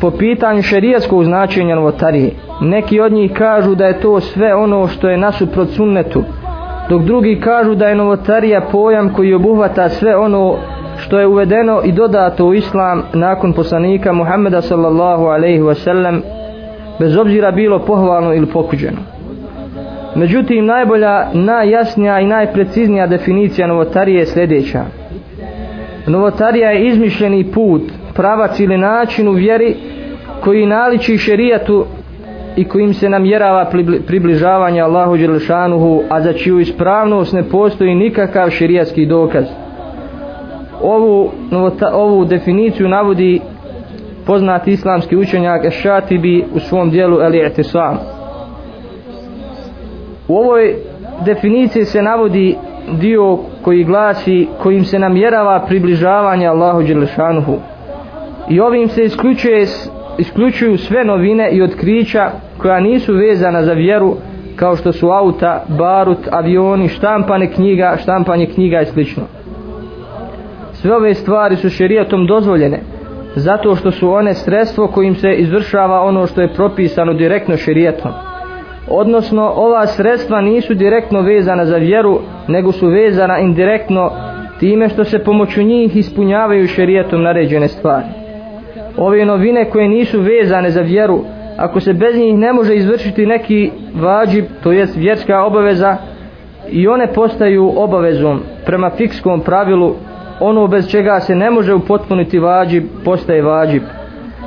po pitanju šerijetskog značenja novotarije. Neki od njih kažu da je to sve ono što je nasuprot sunnetu, dok drugi kažu da je novotarija pojam koji obuhvata sve ono što je uvedeno i dodato u islam nakon poslanika Muhammeda sallallahu alaihi wasallam bez obzira bilo pohvalno ili pokuđeno. Međutim, najbolja, najjasnija i najpreciznija definicija novotarije je sljedeća. Novotarija je izmišljeni put pravac ili način u vjeri koji naliči šerijatu i kojim se namjerava približavanje Allahu Đelešanuhu, a za čiju ispravnost ne postoji nikakav šerijatski dokaz. Ovu, novota, ovu definiciju navodi poznati islamski učenjak Ešatibi u svom dijelu El Sam. U ovoj definiciji se navodi dio koji glasi kojim se namjerava približavanje Allahu Đelešanuhu i ovim se isključuje, isključuju sve novine i otkrića koja nisu vezana za vjeru kao što su auta, barut, avioni, štampane knjiga, štampanje knjiga i slično. Sve ove stvari su šerijatom dozvoljene, zato što su one sredstvo kojim se izvršava ono što je propisano direktno šerijatom. Odnosno, ova sredstva nisu direktno vezana za vjeru, nego su vezana indirektno time što se pomoću njih ispunjavaju šerijatom naređene stvari ove novine koje nisu vezane za vjeru, ako se bez njih ne može izvršiti neki vađib, to jest vjerska obaveza, i one postaju obavezom prema fikskom pravilu, ono bez čega se ne može upotpuniti vađib, postaje vađib.